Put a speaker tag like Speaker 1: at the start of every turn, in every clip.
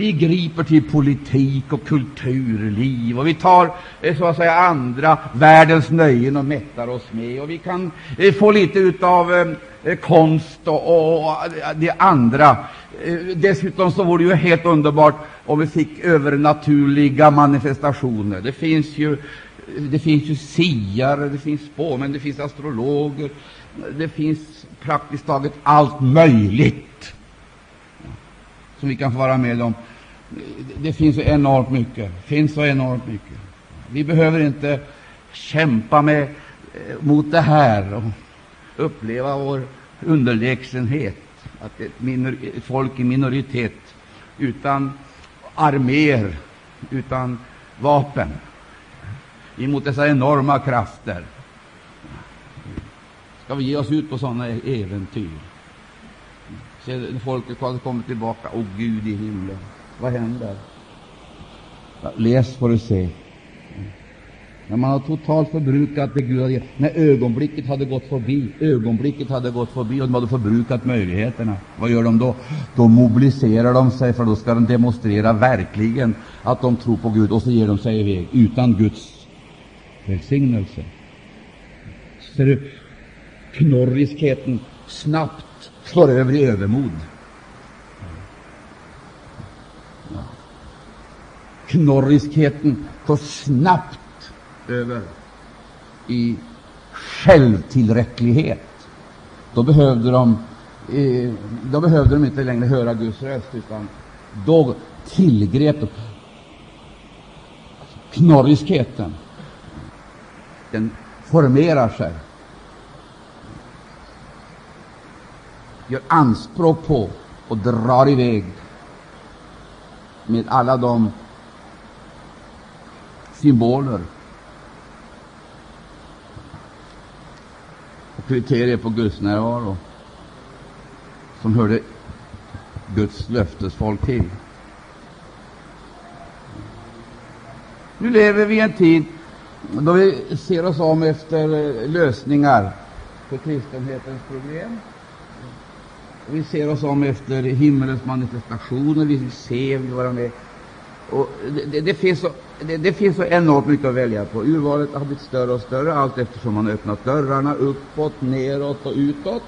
Speaker 1: vi griper till politik och kulturliv och vi tar eh, så att säga andra världens nöjen och mättar oss med. Och vi kan eh, få lite av eh, konst och, och det andra. Dessutom så vore det ju helt underbart om vi fick övernaturliga manifestationer. Det finns ju det finns ju siare, det finns spåmän, det finns astrologer, det finns praktiskt taget allt möjligt som vi kan få vara med om. Det finns så enormt mycket. finns så enormt mycket. Vi behöver inte kämpa med, eh, mot det här och uppleva vår underlägsenhet, att ett, minor, ett folk i minoritet utan arméer, utan vapen, emot dessa enorma krafter. Ska vi ge oss ut på sådana äventyr? Se, folket kommer tillbaka. Åh, Gud i himlen, vad händer? Läs får du se. När man har totalt förbrukat det Gud hade när ögonblicket hade gått förbi, ögonblicket hade gått förbi och de hade förbrukat möjligheterna, vad gör de då? Då mobiliserar de sig, för då ska de demonstrera verkligen att de tror på Gud, och så ger de sig iväg utan Guds välsignelse. Ser du knorriskheten snabbt slår över i övermod. Knorriskheten går snabbt över i självtillräcklighet. Då behövde de, eh, då behövde de inte längre höra Guds röst, utan då tillgrep de knorriskheten. Den formerar sig gör anspråk på och drar iväg med alla de symboler och kriterier på Guds närvaro som hörde Guds löftesfolk till. Nu lever vi i en tid då vi ser oss om efter eh, lösningar på kristenhetens problem. Vi ser oss om efter himmelens manifestationer, vi vill se, vi vill vara med. Och det, det, finns så, det, det, finns så enormt mycket att välja på. Urvalet har blivit större och större allt eftersom man öppnat dörrarna uppåt, neråt och utåt.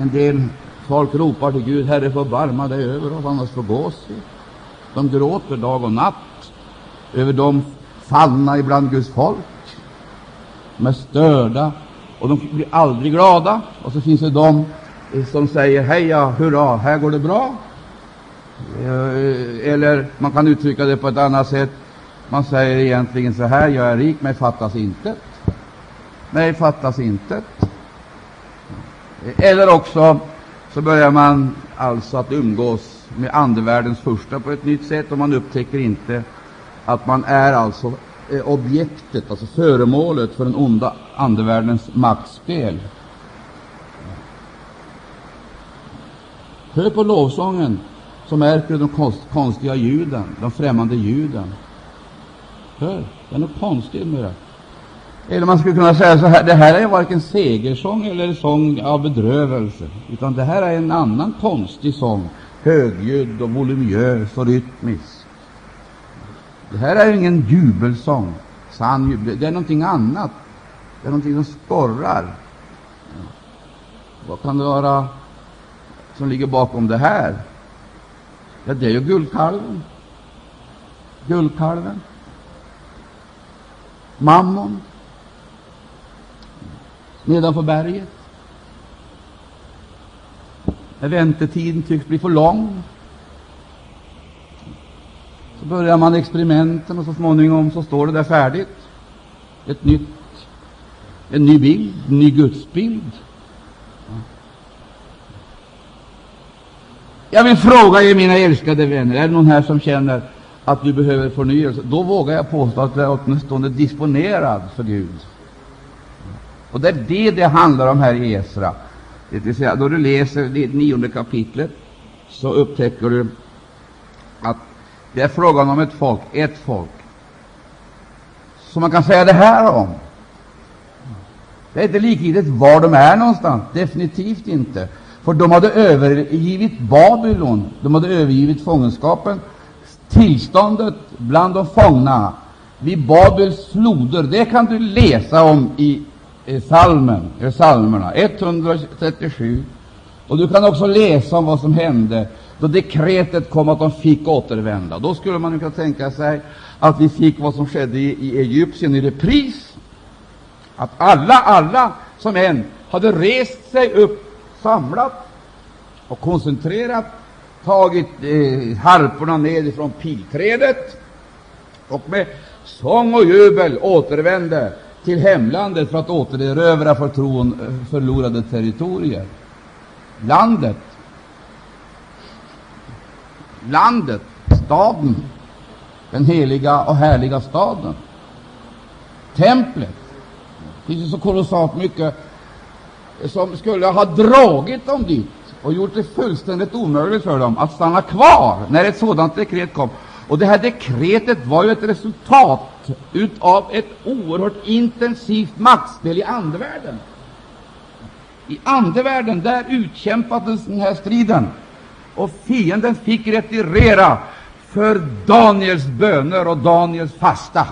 Speaker 1: En del folk ropar till Gud, Herre förbarma dig över oss, annars förgås vi. De gråter dag och natt över de fallna ibland Guds folk. De är störda och de blir aldrig glada. Och så finns det de som säger heja, hurra, här går det bra. Eh, eller man kan uttrycka det på ett annat sätt. Man säger egentligen så här, jag är rik, mig fattas intet. Mig fattas intet. Eller också så börjar man alltså att umgås med andevärldens första på ett nytt sätt, och man upptäcker inte att man är alltså eh, objektet, alltså föremålet för den onda andevärldens maktspel. Hör på lovsången så märker du de konstiga ljuden, de främmande ljuden. Hör, det är något konstigt med det. Eller man skulle kunna säga så här, det här är varken segersång eller sång av bedrövelse, utan det här är en annan konstig sång, högljudd och voluminös och rytmisk. Det här är ingen jubelsång, sann jubel, det är någonting annat. Det är någonting som skorrar. Vad kan det vara som ligger bakom det här? Ja, det är ju guldkalven. Guldkalven. Mammon. Nedanför berget. När väntetiden tycks bli för lång så börjar man experimenten och så småningom så står det där färdigt. Ett nytt, en ny bild, en ny gudsbild. Jag vill fråga er, mina älskade vänner, är det någon här som känner att du behöver förnyelse? Då vågar jag påstå att du är åtminstone disponerad för Gud. Och det är det det handlar om här i Esra. Det vill säga, då du läser det nionde kapitlet så upptäcker du att det är frågan om ett folk, ett folk, som man kan säga det här om. Det är inte likgiltigt var de är någonstans, definitivt inte. För de hade övergivit Babylon, de hade övergivit fångenskapen. Tillståndet bland de fångna vid Babels floder, det kan du läsa om i salmen, psalmerna 137. Och du kan också läsa om vad som hände då dekretet kom att de fick återvända. Då skulle man kunna tänka sig att vi fick vad som skedde i, i Egypten i repris. Att alla, alla som en hade rest sig upp, samlat och koncentrerat, tagit eh, harporna ned från pilträdet och med sång och jubel återvände till hemlandet för att återerövra förlorade territorier. Landet, landet, staden, den heliga och härliga staden, templet. Det finns så kolossalt mycket som skulle ha dragit dem dit och gjort det fullständigt omöjligt för dem att stanna kvar när ett sådant dekret kom. Och det här dekretet var ju ett resultat av ett oerhört intensivt maktspel i andevärlden. I andevärlden där utkämpades den här striden, och fienden fick retirera för Daniels böner och Daniels fasta.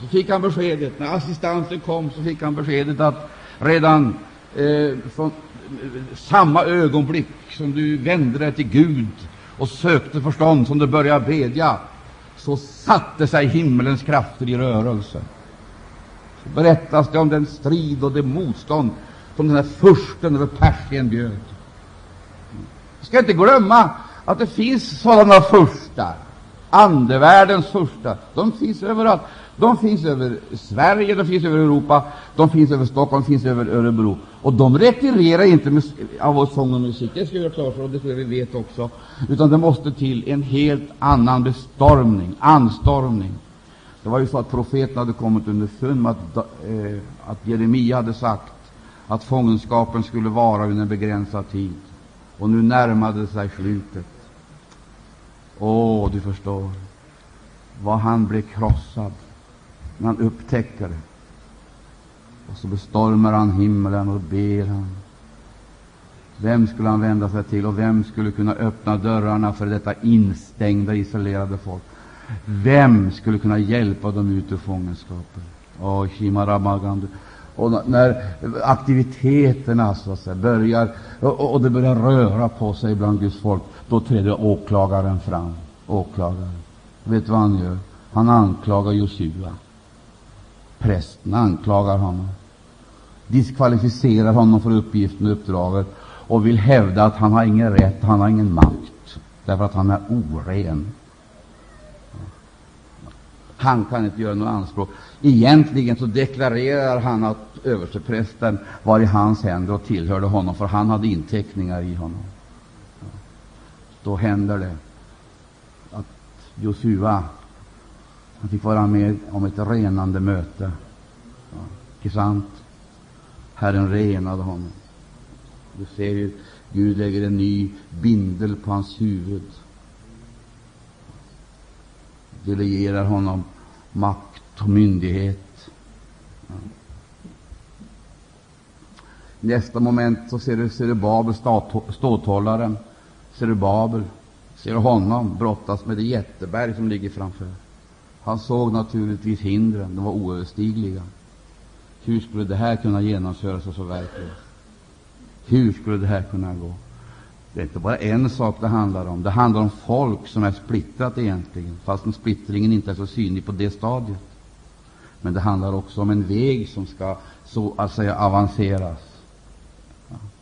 Speaker 1: Så fick han beskedet, när assistansen kom, så fick han beskedet att redan eh, från eh, samma ögonblick som du vände dig till Gud och sökte förstånd, som du började bedja, så satte sig himmelens krafter i rörelse. Så berättas det om den strid och det motstånd som den här fursten över Persien bjöd. Vi ska inte glömma att det finns sådana furstar, andevärldens furstar. De finns överallt. De finns över Sverige, de finns över Europa, de finns över Stockholm, de finns över Örebro. Och de retirerar inte av vår sång och musik, det ska vi göra klart för och det tror jag vi vet också. Utan det måste till en helt annan bestormning, anstormning. Det var ju så att profeten hade kommit underfund med att, eh, att Jeremia hade sagt att fångenskapen skulle vara under en begränsad tid. Och nu närmade sig slutet. Åh, du förstår vad han blev krossad när han upptäcker det. Och så bestormar han himlen och ber han. Vem skulle han vända sig till och vem skulle kunna öppna dörrarna för detta instängda, isolerade folk? Vem skulle kunna hjälpa dem ut ur fångenskapen? Oh, och när aktiviteterna så att säga, börjar och, och det börjar röra på sig bland Guds folk, då träder åklagaren fram. Åklagaren. Vet du vad han gör? Han anklagar Josua. Prästen anklagar honom, diskvalificerar honom för uppgiften och uppdraget och vill hävda att han har ingen rätt, han har ingen makt, därför att han är oren. Han kan inte göra några anspråk. Egentligen så deklarerar han att översteprästen var i hans händer och tillhörde honom, för han hade inteckningar i honom. Då händer det att Josua han fick vara med om ett renande möte. Ja, inte sant? Herren renade honom. Du ser ju, Gud lägger en ny bindel på hans huvud. Delegerar honom makt och myndighet. Ja. Nästa moment så ser du Serubabel, ståthållaren. Serubabel ser du honom brottas med det jätteberg som ligger framför. Han såg naturligtvis hindren, de var oöverstigliga. Hur skulle det här kunna genomföras och förverkligas? Hur skulle det här kunna gå? Det är inte bara en sak det handlar om. Det handlar om folk som är splittrat egentligen, fastän splittringen inte är så synlig på det stadiet. Men det handlar också om en väg som ska så att säga avanceras,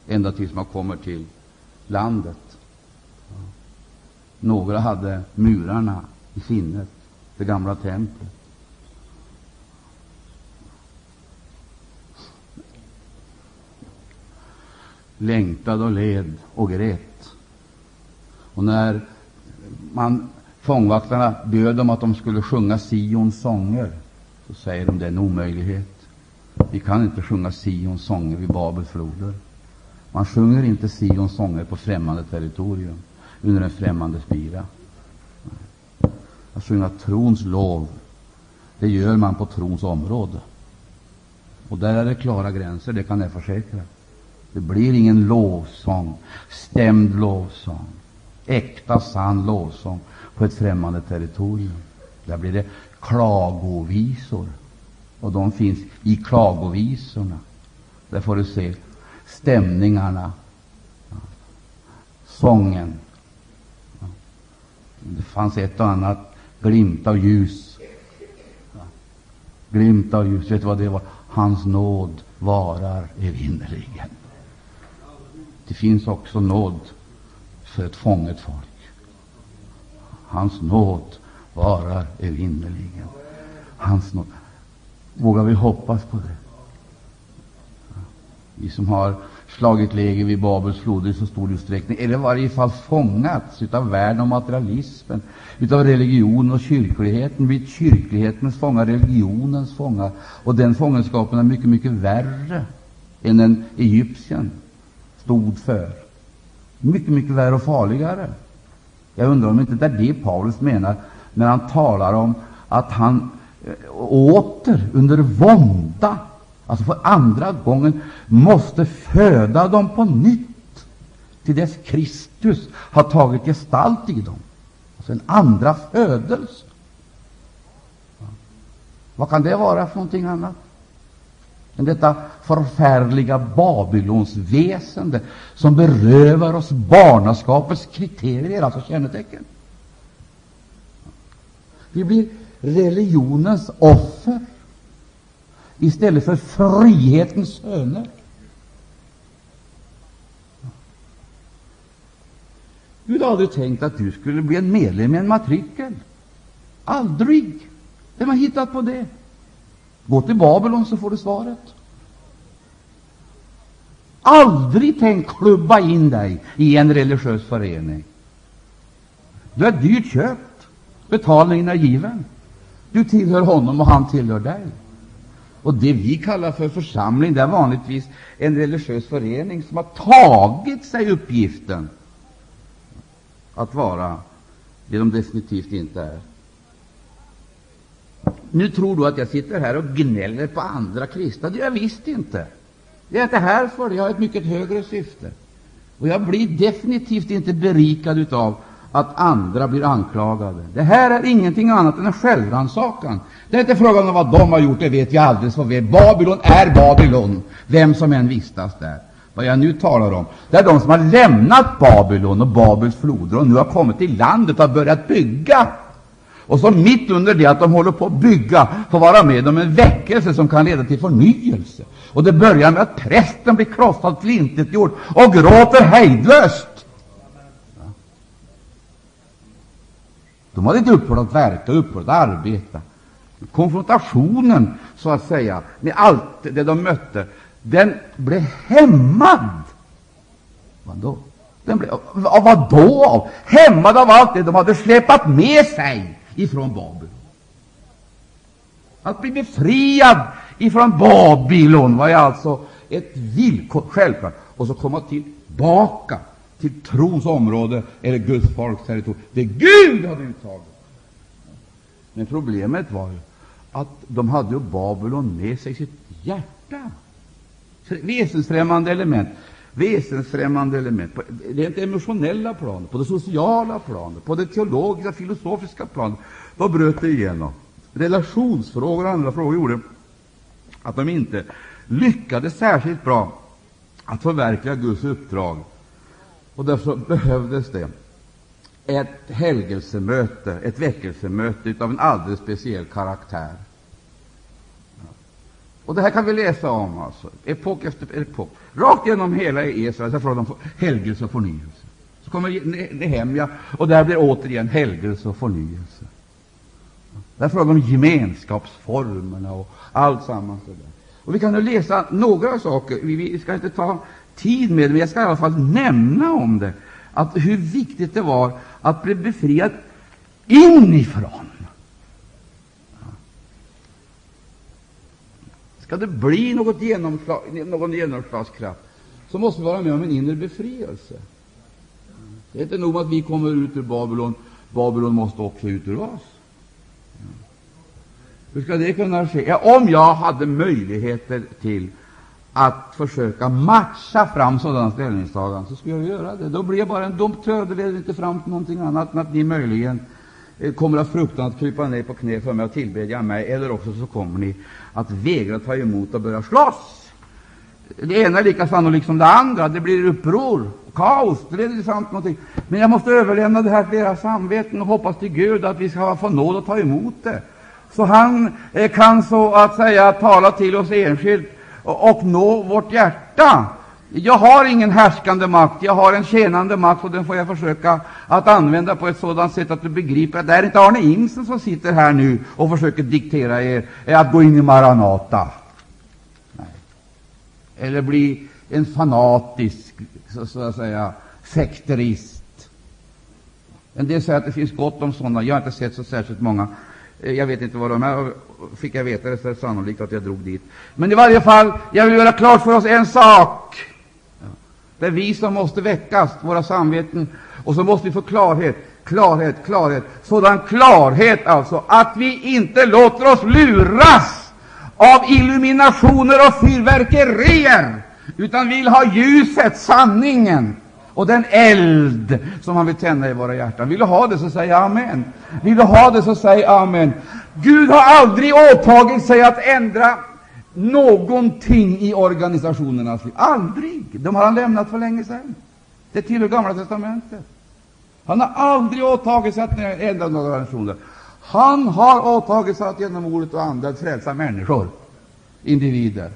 Speaker 1: ända tills man kommer till landet. Några hade murarna i sinnet, det gamla templet. Längtade och led och grät. Och när man, fångvaktarna bjöd dem att de skulle sjunga Sions sånger, så säger de det är en omöjlighet. Vi kan inte sjunga Sions sånger vid Babels floder. Man sjunger inte Sions sånger på främmande territorium, under en främmande spira. Att sjunga trons lov, det gör man på trons område. Och där är det klara gränser, det kan jag försäkra. Det blir ingen lovsång, stämd lovsång, äkta, sann lovsång på ett främmande territorium. Där blir det klagovisor, och de finns i klagovisorna. Där får du se stämningarna, sången. Det fanns ett och annat glimt av ljus. Glimt av ljus, vet du vad det var? Hans nåd varar evinnerligen. Det finns också nåd för ett fånget folk. Hans nåd varar evinnerligen. Hans nåd. Vågar vi hoppas på det? Vi som har slagit läger vid Babels floder i så stor utsträckning, eller i varje fall fångats av världen och materialismen, utav religion och kyrkligheten, blivit kyrklighetens fångar, religionens fångar. Och den fångenskapen är mycket, mycket värre än den Egyptien stod för. Mycket, mycket värre och farligare. Jag undrar om inte det är det Paulus menar när han talar om att han eh, åter under vånda alltså för andra gången, måste föda dem på nytt till dess Kristus har tagit gestalt i dem. Alltså en andra födelse. Vad kan det vara för någonting annat än detta förfärliga Babylons väsende som berövar oss barnaskapets kriterier, alltså kännetecken? Vi blir religionens offer istället för frihetens söner. Gud har aldrig tänkt att du skulle bli en medlem i en matrikel. Aldrig! Vem har hittat på det? Gå till Babylon så får du svaret. Aldrig tänkt klubba in dig i en religiös förening. Du är dyrt köpt. Betalningen är given. Du tillhör honom och han tillhör dig. Och det vi kallar för församling, det är vanligtvis en religiös förening som har tagit sig uppgiften att vara det de definitivt inte är. Nu tror du att jag sitter här och gnäller på andra kristna. Det gör jag visst inte. Jag är inte här för det. Jag har ett mycket högre syfte. Och jag blir definitivt inte berikad av att andra blir anklagade. Det här är ingenting annat än en självrannsakan. Det är inte frågan om vad de har gjort, det vet vi alldeles för väl. Babylon är Babylon, vem som än vistas där. Vad jag nu talar om, det är de som har lämnat Babylon och Babels floder och nu har kommit till landet och börjat bygga. Och som mitt under det att de håller på att bygga får vara med om en väckelse som kan leda till förnyelse. Och det börjar med att prästen blir krossad, tillintetgjord och gråter hejdlöst. De hade inte upphört att verka, upphört att arbeta. Konfrontationen, så att säga, med allt det de mötte, den blev hämmad. Vadå? Den blev, av vad då? Hämmad av allt det de hade släpat med sig ifrån Babylon. Att bli befriad ifrån Babylon var alltså ett villkor, självklart. Och så komma tillbaka till trons område eller Guds folks territorium. Det Gud hade uttagit. Men problemet var ju att de hade ju Babylon med sig i sitt hjärta. Väsensfrämmande element. Väsensfrämmande element på det emotionella planet, på det sociala planet, på det teologiska, filosofiska planet. Då bröt det igenom. Relationsfrågor och andra frågor gjorde att de inte lyckades särskilt bra att förverkliga Guds uppdrag och därför behövdes det ett helgelsemöte, ett väckelsemöte av en alldeles speciell karaktär. Och Det här kan vi läsa om, alltså, epok efter epok. Rakt genom hela Israel så är frågan om helgelse och förnyelse. Så kommer Nehemja, och där blir återigen helgelse och förnyelse. Det är frågan om gemenskapsformerna och allt sammans. Och vi kan nu läsa några saker. Vi ska inte ta tid med det, men jag ska i alla fall nämna om det, att hur viktigt det var att bli befriad inifrån. Ska det bli något genomslag, någon genomslagskraft, så måste vi vara med om en inre befrielse. Det är inte nog att vi kommer ut ur Babylon, Babylon måste också ut ur oss. Hur ska det kunna ske? Ja, om jag hade möjligheter till att försöka matcha fram sådana ställningstaganden, så skulle jag göra det. Då blir jag bara en domptör. Det leder inte fram till någonting annat än att ni möjligen eh, kommer att frukta att krypa ner på knä för mig och tillbedja mig, eller också så kommer ni att vägra ta emot och börja slåss. Det ena är lika sannolikt som det andra. Det blir uppror, kaos. Det leder fram till någonting. Men jag måste överlämna det här till era samveten och hoppas till Gud att vi ska få nåd att ta emot det. Så han eh, kan så att säga tala till oss enskilt och, nå vårt hjärta. Jag har ingen härskande makt, jag har en tjänande makt, och den får jag försöka att använda på ett sådant sätt att du begriper att det är inte Arne Imsen som sitter här nu och försöker diktera er eh, att gå in i Maranata. Nej. Eller bli en fanatisk, så, så att säga, sekterist. En del säger att det finns gott om sådana. Jag har inte sett så särskilt många. Eh, jag vet inte vad de är. Fick jag veta det så är det sannolikt att jag drog dit. Men i varje fall, jag vill göra klart för oss en sak. Det är vi som måste väckas, våra samveten, och så måste vi få klarhet, klarhet, klarhet. Sådan klarhet alltså att vi inte låter oss luras av illuminationer och fyrverkerier, utan vill ha ljuset, sanningen och den eld som han vill tända i våra hjärtan. Vill du ha det, så säg amen. Vill du ha det, så säg amen. Gud har aldrig åtagit sig att ändra någonting i organisationernas liv. Aldrig! De har han lämnat för länge sedan. Det tillhör Gamla testamentet. Han har aldrig åtagit sig att ändra några organisationer. Han har åtagit sig att genom ordet och anden frälsa människor, individer.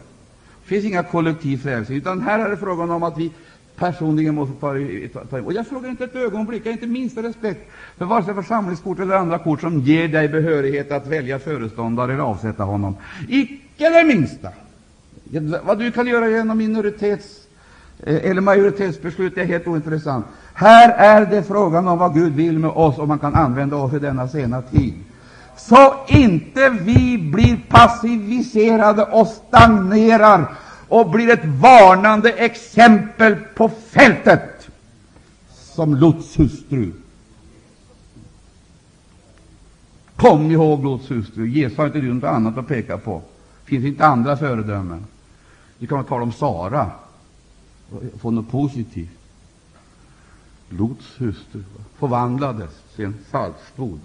Speaker 1: Det finns inga kollektiv frälsning, utan här är det frågan om att vi personligen måste ta, ta, ta Och jag frågar inte ett ögonblick, jag har inte minsta respekt för vare sig församlingskort eller andra kort som ger dig behörighet att välja föreståndare eller avsätta honom. Icke det minsta. Vad du kan göra genom minoritets eh, eller majoritetsbeslut är helt ointressant. Här är det frågan om vad Gud vill med oss, om man kan använda oss i denna sena tid. Så inte vi blir passiviserade och stagnerar och blir ett varnande exempel på fältet som Lots hustru. Kom ihåg Lots hustru. Jesus har inte något annat att peka på. Det finns inte andra föredömen. Vi kan tala om Sara och få något positivt. Lots hustru förvandlades till en saltstod.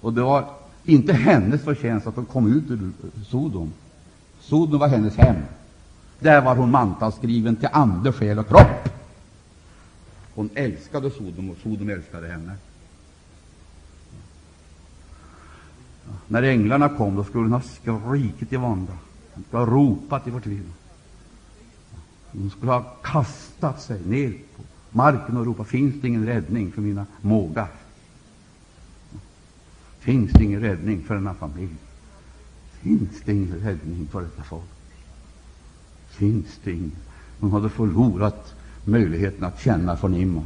Speaker 1: Och det var inte hennes förtjänst att hon kom ut ur Sodom. Sodom var hennes hem. Där var hon mantalskriven till ande, själ och kropp. Hon älskade Sodom, och Sodom älskade henne. När änglarna kom, då skulle hon ha skrikit i vånda. Hon skulle ha ropat i förtvivlan. Hon skulle ha kastat sig ner på marken och ropat Finns det ingen räddning för mina mågar? Finns det ingen räddning för denna familj? Finns det ingen räddning för detta folk? Finns det ingen. Hon hade förlorat möjligheten att känna förnimma.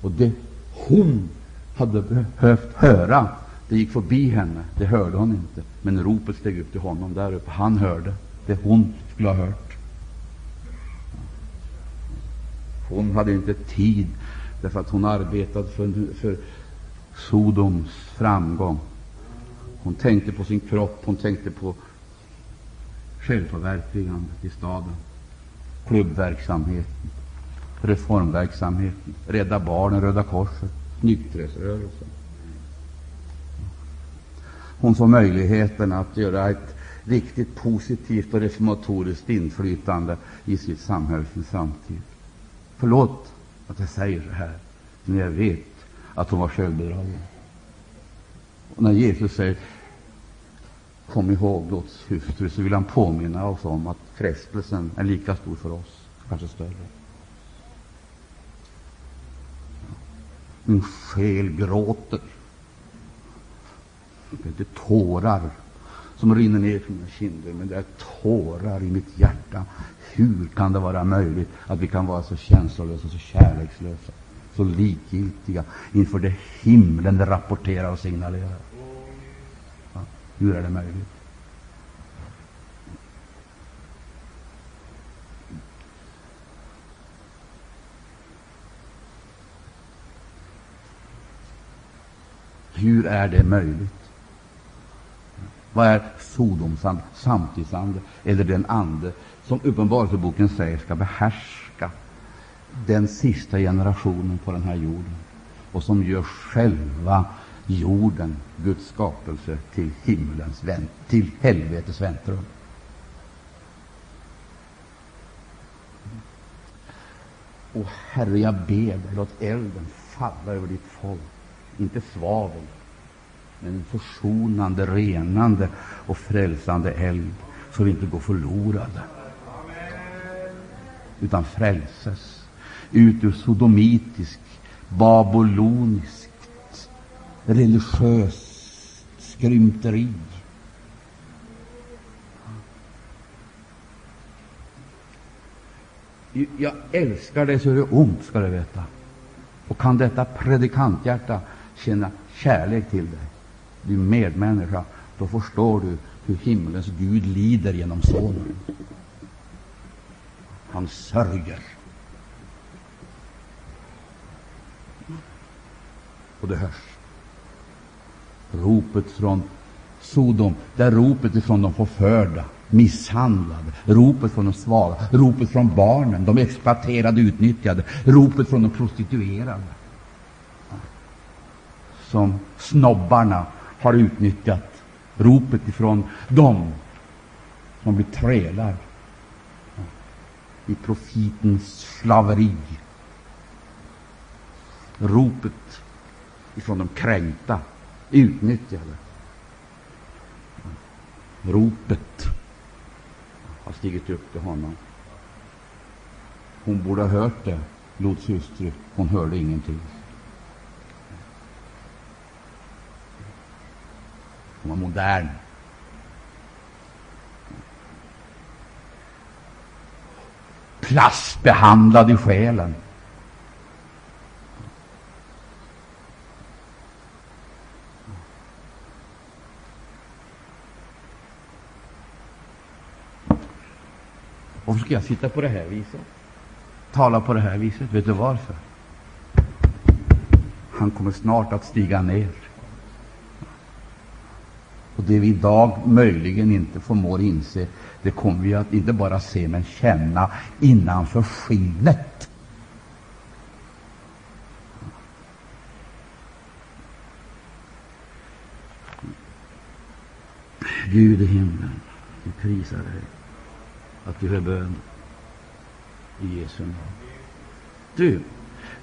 Speaker 1: Och det hon hade behövt höra, det gick förbi henne. Det hörde hon inte. Men ropet steg upp till honom där uppe. Han hörde det hon skulle ha hört. Hon hade inte tid, därför att hon arbetade för, för Sodoms framgång. Hon tänkte på sin kropp, hon tänkte på självförverkligandet i staden, klubbverksamheten, reformverksamheten, Rädda Barnen, Röda korset, nykterhetsrörelsen. Hon får möjligheten att göra ett riktigt positivt och reformatoriskt inflytande i sitt samhälle, sin samtid. Förlåt att jag säger så här, men jag vet att hon var självbedragen. Och när Jesus säger Kom ihåg Lots hustru, så vill han påminna oss om att frestelsen är lika stor för oss, kanske större. Min själ gråter. Det är inte tårar som rinner ner från mina kinder, men det är tårar i mitt hjärta. Hur kan det vara möjligt att vi kan vara så känslolösa, så kärlekslösa, så likgiltiga inför det himlen rapporterar och signalerar? Hur är det möjligt? Hur är det möjligt? Vad är Sodomsande, samtidsande eller den ande som Uppenbarelseboken säger ska behärska den sista generationen på den här jorden och som gör själva jorden, Guds skapelse, till himmelens vänt, till helvetets väntrum. Och Herre, jag ber dig, låt elden falla över ditt folk. Inte svavel, men en försonande, renande och frälsande eld, så vi inte går förlorade, utan frälses ut ur sodomitisk, babylonisk religiöst skrymteri. Jag älskar dig så det är ont, ska du veta. Och kan detta predikanthjärta känna kärlek till dig, din medmänniska, då förstår du hur himlens Gud lider genom Sonen. Han sörjer. Och det hörs. Ropet från Sodom, det är ropet ifrån de förförda, misshandlade, ropet från de svaga, ropet från barnen, de exploaterade, utnyttjade, ropet från de prostituerade, som snobbarna har utnyttjat, ropet ifrån dem som blir trälar i profitens slaveri, ropet ifrån de kränkta, utnyttjade. Ropet har stigit upp till honom. Hon borde ha hört det, Lots hustru. Hon hörde ingenting. Hon var modern. Plastbehandlad i själen. Varför ska jag sitta på det här viset? Tala på det här viset? Vet du varför? Han kommer snart att stiga ner. Och det vi idag möjligen inte förmår inse, det kommer vi att inte bara se, men känna innanför skinnet. Gud i himlen, vi prisar dig att du hör bön i Jesu namn. Du,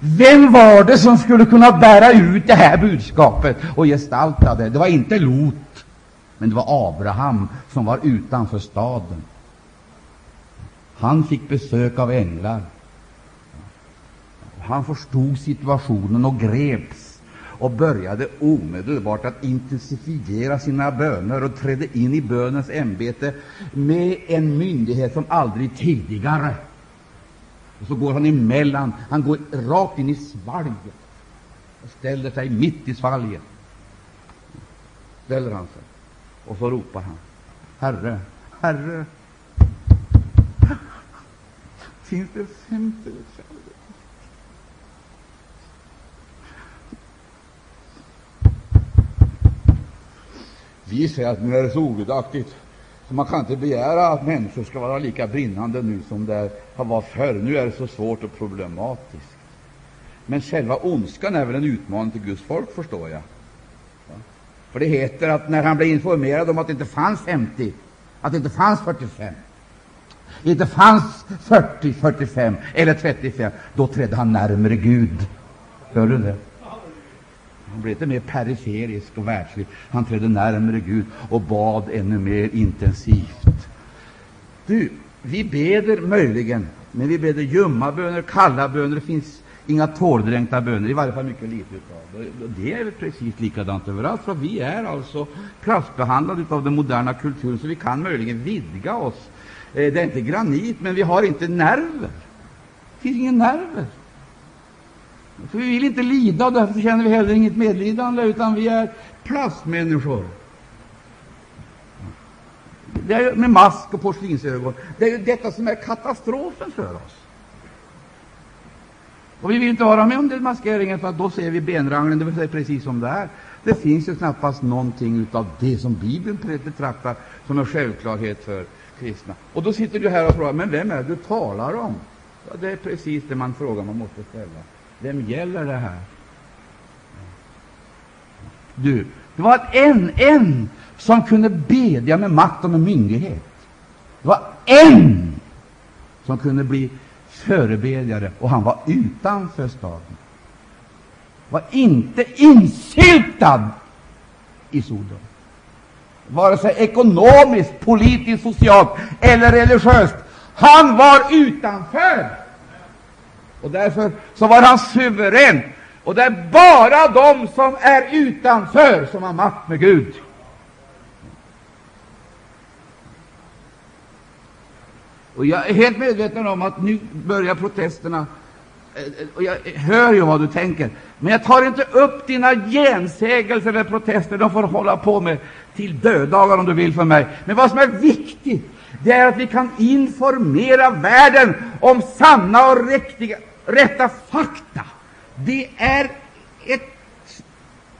Speaker 1: vem var det som skulle kunna bära ut det här budskapet och gestalta det? Det var inte Lot, men det var Abraham som var utanför staden. Han fick besök av änglar. Han förstod situationen och greps och började omedelbart att intensifiera sina böner och trädde in i bönens ämbete med en myndighet som aldrig tidigare. Och så går han emellan, han går rakt in i svalget och ställer sig mitt i svalget. Ställer han sig, och så ropar han Herre, Herre, finns det femte Vi säger att nu är det så ogudaktigt, så man kan inte begära att människor ska vara lika brinnande nu som det var förr. Nu är det så svårt och problematiskt. Men själva ondskan är väl en utmaning till Guds folk, förstår jag. För det heter att när han blev informerad om att det inte fanns 50, att det inte fanns 45, det inte fanns 40, 45 eller 35, då trädde han närmare Gud. Hör du det? Han blev inte mer periferisk och världslig. Han trädde närmare Gud och bad ännu mer intensivt. Du, vi beder möjligen, men vi beder ljumma böner, kalla böner. Det finns inga tårdränkta böner, i varje fall mycket lite utav det. Är precis likadant överallt, för vi är alltså plastbehandlade av den moderna kulturen, så vi kan möjligen vidga oss. Eh, det är inte granit, men vi har inte nerver. Det finns inga nerver. För vi vill inte lida, och därför känner vi heller inget medlidande, utan vi är plastmänniskor. Det är med mask och porslinsögon. Det är ju detta som är katastrofen för oss. Och vi vill inte vara med om den maskeringen, för då ser vi benranglen, det vill säga precis som det är. Det finns ju knappast någonting av det som Bibeln betraktar som en självklarhet för kristna. Och då sitter du här och frågar, men vem är det du talar om? Ja, det är precis det man frågar man måste ställa. Vem gäller det här? Du, det var en, en som kunde bedja med makt och med myndighet. Det var en som kunde bli förebedjare, och han var utanför staden. Var inte insyltad i Sodom, vare sig ekonomiskt, politiskt, socialt eller religiöst. Han var utanför, och därför så var han suverän. Och det är bara de som är utanför som har makt med Gud. Och Jag är helt medveten om att nu börjar protesterna, eh, och jag hör ju vad du tänker, men jag tar inte upp dina gensägelser eller protester. De får hålla på med till döddagar om du vill för mig. Men vad som är viktigt, det är att vi kan informera världen om sanna och riktiga, rätta fakta. Det är ett,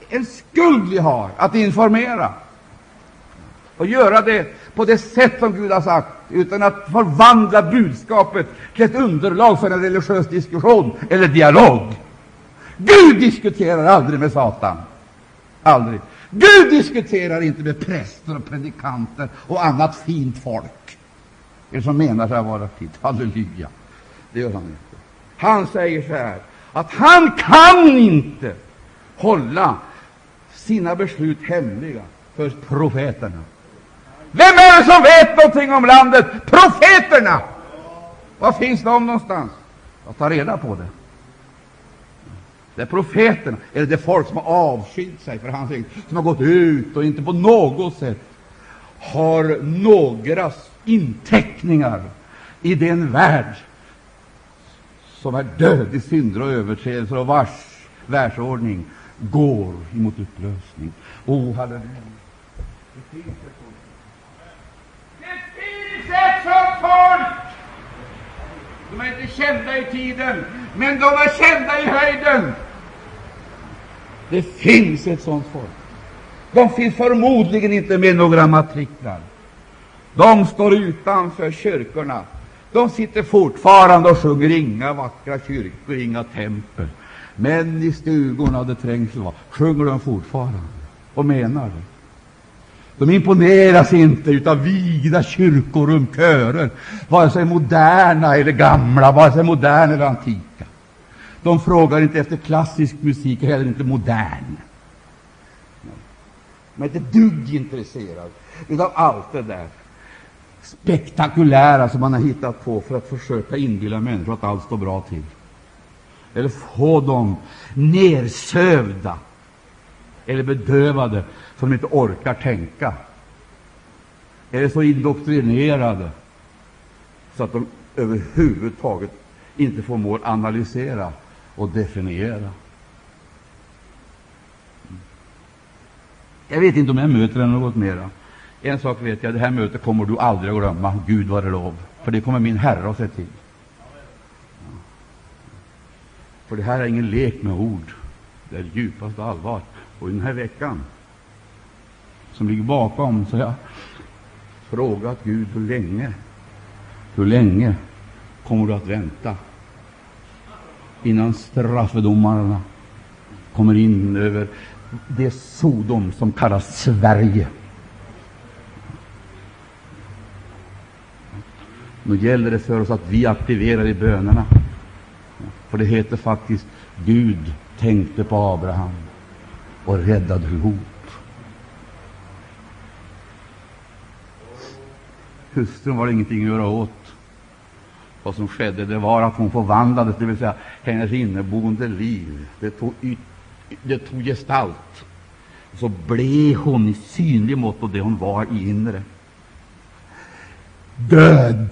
Speaker 1: en skuld vi har att informera och göra det på det sätt som Gud har sagt, utan att förvandla budskapet till ett underlag för en religiös diskussion eller dialog. Gud diskuterar aldrig med Satan. Aldrig. Gud diskuterar inte med präster och predikanter och annat fint folk, det som menar sig vara fint. Halleluja! Det gör han inte. Han säger så här, att han kan inte hålla sina beslut hemliga för profeterna. Vem är det som vet någonting om landet? Profeterna! Var finns de någonstans? Jag tar reda på det. Det är profeterna, eller det är folk som har avskilt sig för hans egen, som har gått ut och inte på något sätt har några inteckningar i den värld som är död i synder och överträdelser och vars världsordning går emot upplösning. Oh, halleluja! Det finns ett sånt, det finns ett folk! De är inte kända i tiden, men de är kända i höjden. Det finns ett sådant folk. De finns förmodligen inte med några matriklar. De står utanför kyrkorna. De sitter fortfarande och sjunger inga vackra kyrkor, inga tempel. Men i stugorna där trängsel var, sjunger de fortfarande och menar det. De imponeras inte av vigda kyrkorum, körer, vare sig moderna eller gamla, vare sig moderna eller antika. De frågar inte efter klassisk musik, heller inte modern. De är inte dugg intresserade av allt det där spektakulära som man har hittat på för att försöka inbilla människor att allt står bra till. Eller få dem nersövda eller bedövade så de inte orkar tänka. Eller så indoktrinerade så att de överhuvudtaget inte förmår analysera och definiera. Jag vet inte om jag möter något mera. En sak vet jag, det här mötet kommer du aldrig att glömma, Gud vare lov, för det kommer min Herre att se till. För det här är ingen lek med ord, det är djupaste allvar. Och i den här veckan som ligger bakom så har jag frågat Gud hur länge, hur länge kommer du att vänta innan straffedomarna kommer in över det Sodom som kallas Sverige. Nu gäller det för oss att vi aktiverar i bönerna. För det heter faktiskt Gud tänkte på Abraham och räddade ihop. Hustrun var det ingenting att göra åt. Vad som skedde det var att hon förvandlades, det vill säga hennes inneboende liv. Det tog, yt, det tog gestalt. Så blev hon i synlig mått och det hon var i inre. Död.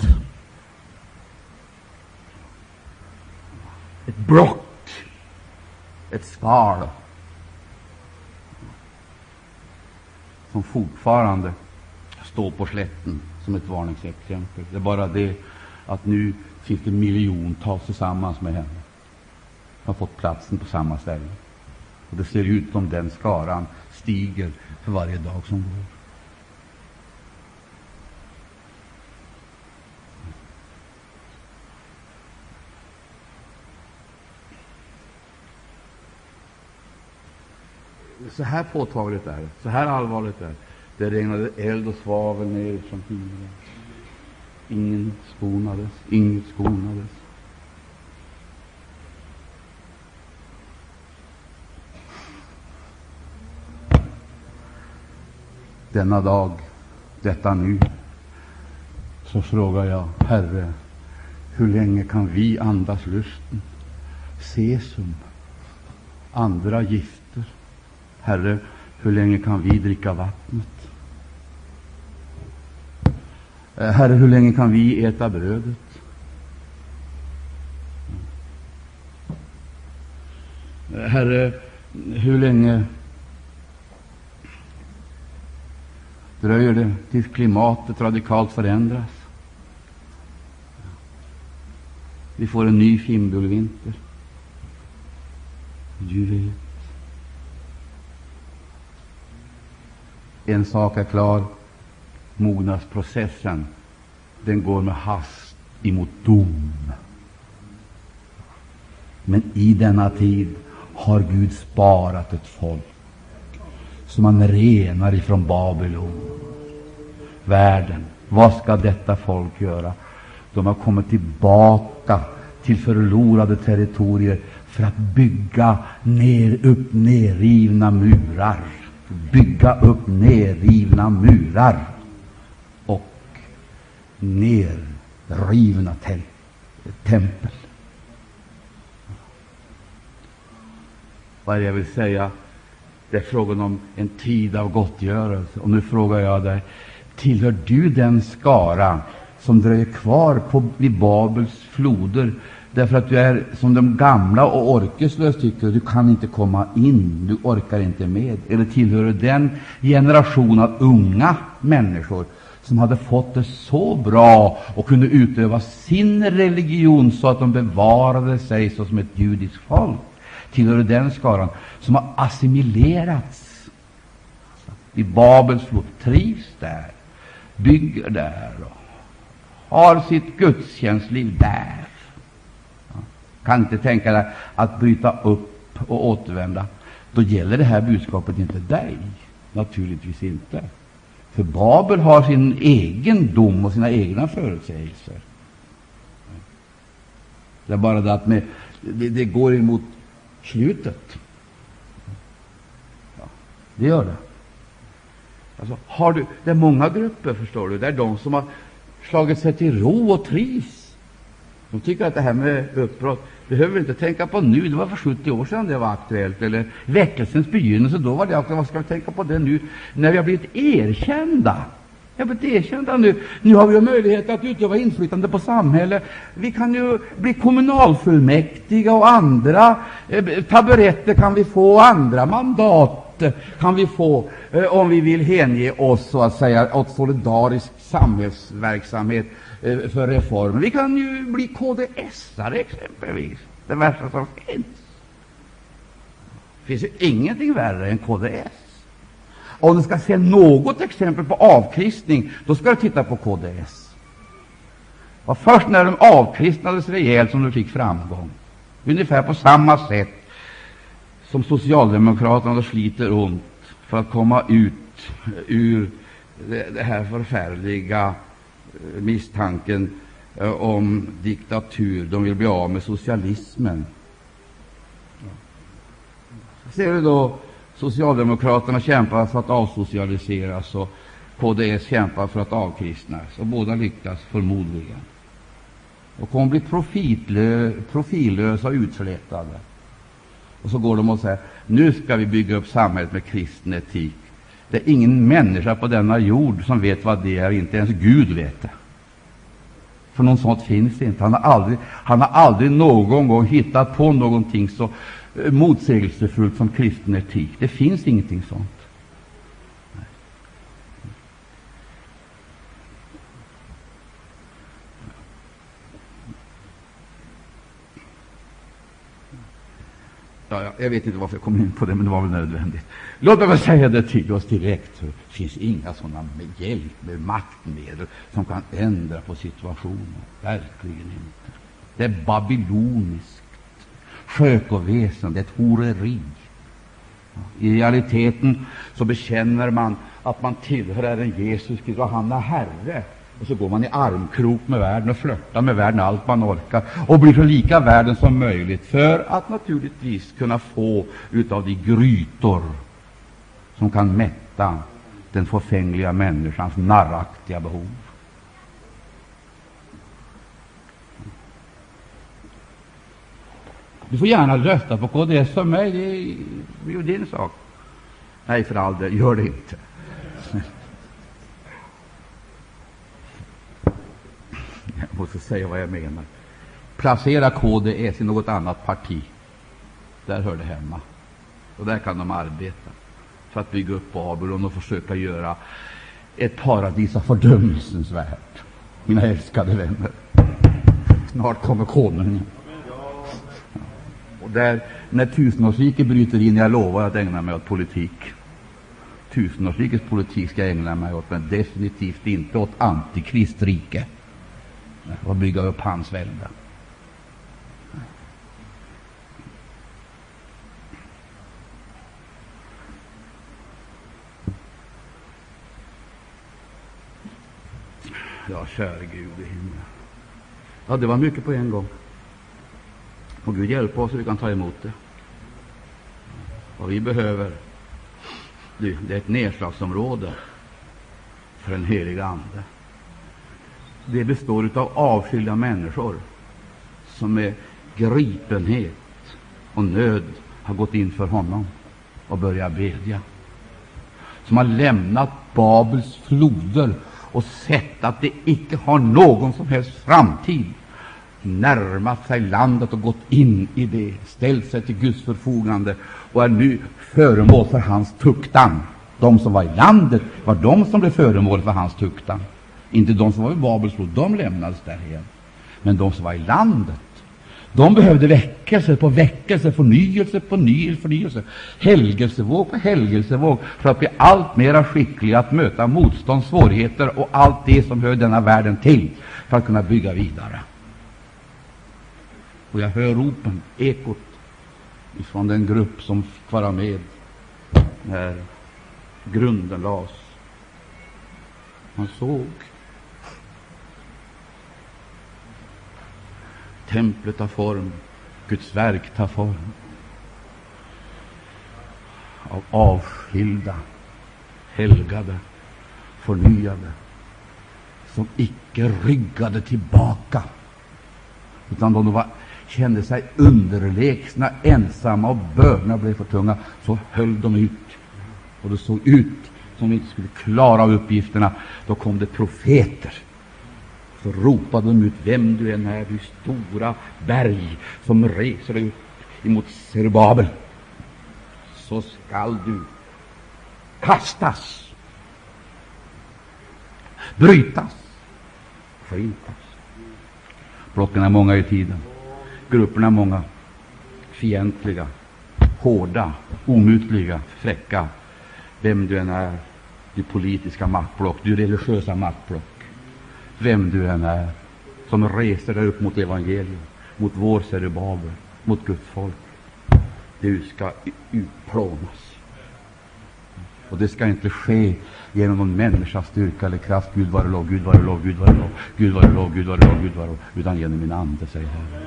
Speaker 1: Ett brock. Ett skal. Som fortfarande står på slätten som ett varningsexempel. Det är bara det att nu finns det miljontals tillsammans med henne. har fått platsen på samma ställe. Och det ser ut som den skaran stiger för varje dag som går. Så här påtagligt är det, så här allvarligt är det. Det regnade eld och svavel ner från himlen. Ingen skonades, inget skonades. Denna dag, detta nu, så frågar jag, Herre, hur länge kan vi andas lusten? Sesum, andra gifter. Herre, hur länge kan vi dricka vattnet? Eh, Herre, hur länge kan vi äta brödet? Eh, Herre, hur länge dröjer det tills klimatet radikalt förändras? Vi får en ny fimbulvinter. Du vet. En sak är klar. Mognadsprocessen den går med hast emot dom. Men i denna tid har Gud sparat ett folk som han renar ifrån Babylon. Världen, vad ska detta folk göra? De har kommit tillbaka till förlorade territorier för att bygga ner, upp nerrivna murar. Bygga upp nerrivna murar nerrivna te tempel. Vad är det jag vill säga? Det är frågan om en tid av gottgörelse. Och nu frågar jag dig, tillhör du den skara som dröjer kvar på, vid Babels floder därför att du är som de gamla och orkeslös tycker du kan inte komma in, du orkar inte med? Eller tillhör du den generation av unga människor som hade fått det så bra och kunde utöva sin religion så att de bevarade sig såsom ett judiskt folk? tillhörde den skaran som har assimilerats i Babels flod, trivs där, bygger där och har sitt gudstjänstliv där? kan inte tänka dig att bryta upp och återvända, då gäller det här budskapet inte dig. Naturligtvis inte. För Babel har sin egen dom och sina egna förutsägelser. Det är bara det att med, det, det går emot slutet. Ja, det gör det. Alltså, har du, det är många grupper, förstår du. Det är de som har slagit sig till ro och trivs. De tycker att det här med uppbrott behöver vi inte tänka på nu. Det var för 70 år sedan det var aktuellt. Eller väckelsens begynnelse, då var det aktuellt. Vad ska vi tänka på det nu, när vi har blivit erkända? Vi har blivit erkända nu. Nu har vi möjlighet att utöva inflytande på samhället. Vi kan ju bli kommunalfullmäktiga och andra eh, taburetter kan vi få, andra mandat kan vi få eh, om vi vill hänge oss så att säga åt solidarisk samhällsverksamhet Eh, för reformer. Vi kan ju bli KDS-are exempelvis, det värsta som finns. Det finns ju ingenting värre än KDS. Om du ska se något exempel på avkristning, då ska du titta på KDS. Det var först när de avkristnades rejält som de fick framgång. Ungefär på samma sätt som Socialdemokraterna sliter ont för att komma ut ur det, här förfärliga misstanken eh, om diktatur. De vill bli av med socialismen. Ser du då Socialdemokraterna kämpar för att avsocialiseras och KDS kämpar för att avkristnas. Och båda lyckas förmodligen. Och kommer bli profitlö, profillösa och utslätade. Och så går de och säger nu ska vi bygga upp samhället med kristen etik. Det är ingen människa på denna jord som vet vad det är, inte ens Gud vet det. För något sånt finns inte. Han har aldrig, han har aldrig någon gång hittat på någonting så eh, motsägelsefullt som kristen etik. Det finns ingenting sånt. Ja, jag vet inte varför jag kom in på det, men det var väl nödvändigt. Låt mig säga det till oss direkt. Det finns inga sådana hjälp med maktmedel som kan ändra på situationen. Verkligen inte. Det är babyloniskt sjökoväsende, är ett horeri. I realiteten så bekänner man att man tillhör Herren Jesus Kristus och han är Herre. Och så går man i armkrok med världen och flörtar med världen allt man orkar och blir så lika världen som möjligt för att naturligtvis kunna få utav de grytor som kan mätta den förfängliga människans narraktiga behov. Du får gärna rösta på kds för mig, det är ju din sak. Nej, för all del, gör det inte. Jag måste säga vad jag menar. Placera KDS i något annat parti. Där hör det hemma. Och där kan de arbeta för att bygga upp Babylon och försöka göra ett paradis av fördömelsens värld. Mina älskade vänner, snart kommer konungen. Och där, när tusenårsriket bryter in, jag lovar att ägna mig åt politik. Tusenårsrikets politik ska jag ägna mig åt, men definitivt inte åt antikristrike och bygga upp hans välde. Ja, käre Gud i himlen. Ja, det var mycket på en gång. Och Gud hjälpa oss så vi kan ta emot det. Vad vi behöver, det är ett nedslagsområde för en helig Ande det består av avskilda människor som med gripenhet och nöd har gått in för honom och börjat bedja. Som har lämnat Babels floder och sett att det icke har någon som helst framtid. Närmat sig landet och gått in i det, ställt sig till Guds förfogande och är nu föremål för hans tuktan. De som var i landet var de som blev föremål för hans tuktan. Inte de som var i Babels de lämnades därhen. Men de som var i landet, de behövde väckelse på väckelse, förnyelse på ny förnyelse, helgelsevåg på helgelsevåg för att bli allt mera skickliga att möta motstånd, svårigheter och allt det som hör denna världen till för att kunna bygga vidare. Och jag hör ropen, ekot från den grupp som fick vara med när grunden lades. Man såg Templet tar form, Guds verk tar form av avskilda, helgade, förnyade, som icke ryggade tillbaka, utan de var, kände sig underlägsna, ensamma och bördorna blev för tunga, så höll de ut. Och det såg ut som om de inte skulle klara av uppgifterna. Då kom det profeter så ropade de ut, vem du än är, du stora berg som reser dig upp emot Zerubabel, så skall du kastas, brytas, förintas. Blocken är många i tiden, grupperna är många, fientliga, hårda, omutliga, fräcka. Vem du än är, du politiska maktblock, du religiösa maktblock, vem du än är, som reser dig upp mot evangeliet, mot vår Zerubabel, mot Guds folk. Du ska utplånas. Och det ska inte ske genom någon människas styrka eller kraft. Gud vare lov, Gud vare lov, Gud vare lov, Gud vare lov, Gud vare lov, Gud vare lov, utan genom min ande, säger Herren.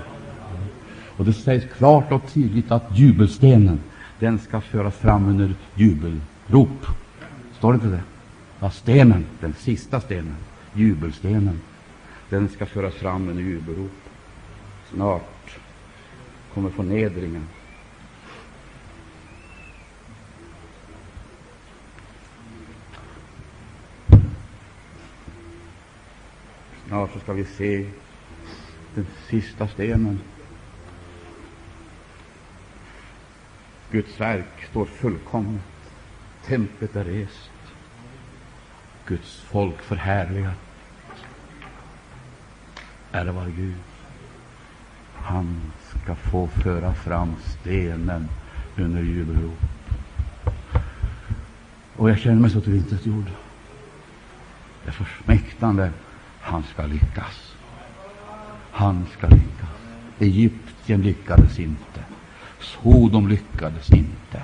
Speaker 1: Och det sägs klart och tydligt att jubelstenen, den ska föras fram under jubelrop. Står det inte det? Ja, stenen, den sista stenen, jubelstenen. Den ska föras fram med jubelrop. Snart kommer förnedringen. Snart så ska vi se den sista stenen. Guds verk står fullkomligt. Templet är rest. Guds folk förhärligat. Ärvar Gud. Han ska få föra fram stenen under jubelrop. Och jag känner mig så tillintetgjord. Det är försmäktande. Han ska lyckas. Han ska lyckas. Egypten lyckades inte. Sodom lyckades inte.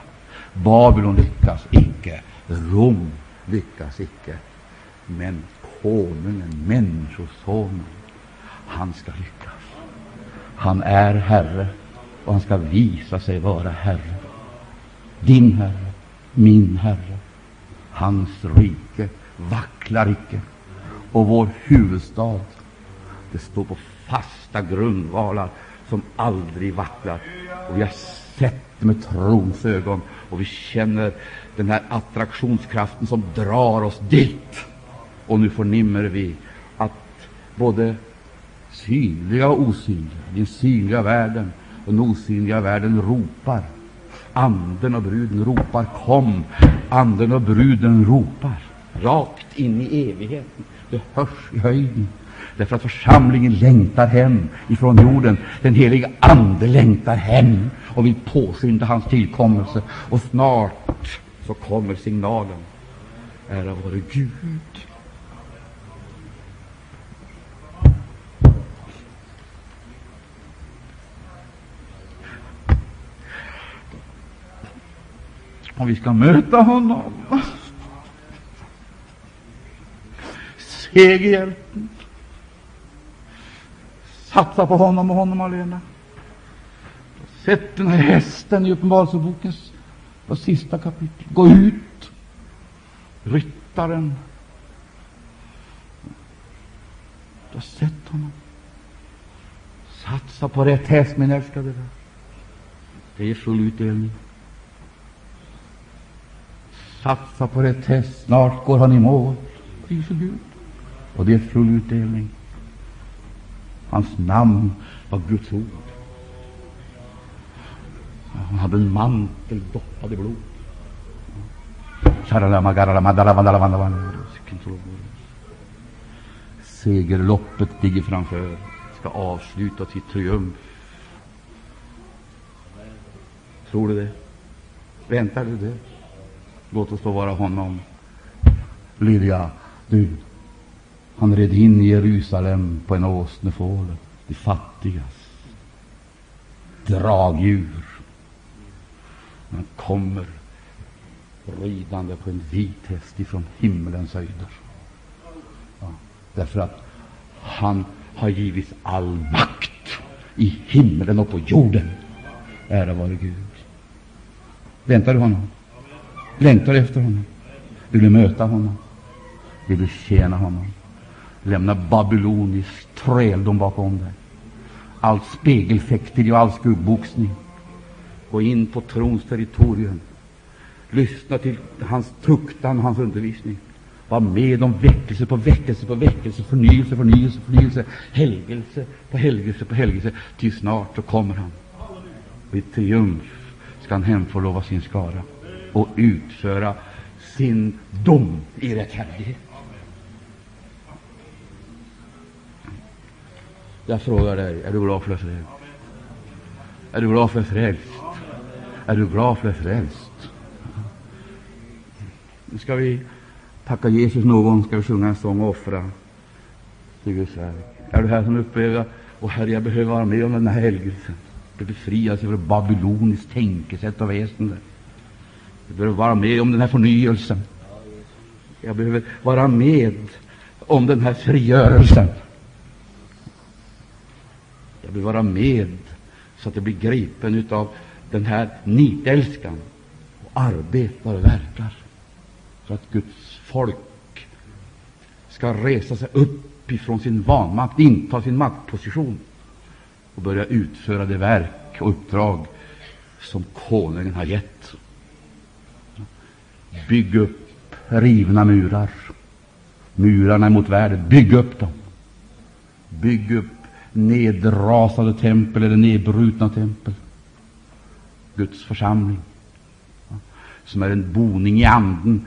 Speaker 1: Babylon lyckas icke. Rom lyckas icke. Men konungen, människosonen, han ska lyckas. Han är Herre och han ska visa sig vara Herre. Din Herre, min Herre. Hans rike vacklar icke. Och vår huvudstad, det står på fasta grundvalar som aldrig vacklar. Och vi har sett det med trons ögon och vi känner den här attraktionskraften som drar oss dit. Och nu förnimmer vi att både synliga och osynliga, den synliga världen och den osynliga världen ropar. Anden och bruden ropar Kom! Anden och bruden ropar rakt in i evigheten. Det hörs i höjden. Därför att församlingen längtar hem ifrån jorden. Den helige Ande längtar hem och vill påskynda hans tillkommelse. Och snart så kommer signalen. Ära vare Gud. Och vi ska möta honom. Segerhjälten. Satsa på honom och honom allena. Sätt den här hästen i Uppenbarelsebokens sista kapitel. Gå ut, ryttaren. Du har sett honom. Satsa på rätt häst, min älskade vän. Det är full utdelning. Satsa på rätt häst. Snart går han i mål. Gud. Och det är full utdelning. Hans namn var Guds ord. Han hade en mantel doppad i blod. Segerloppet ligger framför, ska avslutas i triumf. Tror du det? Väntar du det? Låt oss då vara honom. Lydia, du, han red in i Jerusalem på en åsnefåle, de fattigas dragdjur. Han kommer ridande på en vit häst ifrån himmelens höjder. Ja, därför att han har givits all makt i himlen och på jorden. Ära vare Gud. Väntar du honom? Längtar efter honom? Vill möta honom? Vill tjäna honom? Lämna babylonisk träldom bakom dig. Allt spegelfäkteri och all skuggboxning. Gå in på trons territorium. Lyssna till hans tuktan och hans undervisning. Var med om väckelse på väckelse på väckelse, förnyelse, förnyelse, förnyelse, helgelse på helgelse på helgelse. Till snart så kommer han. Och i triumf ska han hemförlova sin skara och utföra sin dom i rättfärdighet. Jag frågar dig, är du glad för det är frälst? Är du glad för det frälst? Är du glad för frälst? Nu ska vi tacka Jesus någon, ska vi sjunga en sång och offra till Guds verk. Är du här som upplever och Herre, jag behöver vara med om den här helgelsen, befrias från babyloniskt tänkesätt och väsende. Jag behöver vara med om den här förnyelsen. Jag behöver vara med om den här frigörelsen. Jag behöver vara med så att jag blir gripen av den här nitälskan och arbetar och verkar för att Guds folk ska resa sig upp ifrån sin vanmakt, inta sin maktposition och börja utföra det verk och uppdrag som konungen har gett. Bygg upp rivna murar. Murarna mot världen. Bygg upp dem. Bygg upp nedrasade tempel eller nedbrutna tempel. Guds församling, som är en boning i anden,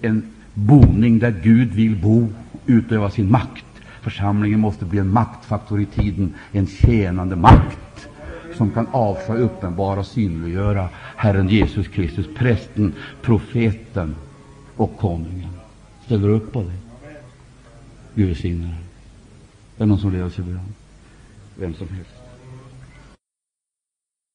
Speaker 1: en boning där Gud vill bo, utöva sin makt. Församlingen måste bli en maktfaktor i tiden, en tjänande makt som kan avslöja, uppenbara och synliggöra Herren Jesus Kristus, prästen, profeten och konungen. Ställer du upp på det? Gud välsigne dig. Är det någon som leder sig fram? Vem som helst.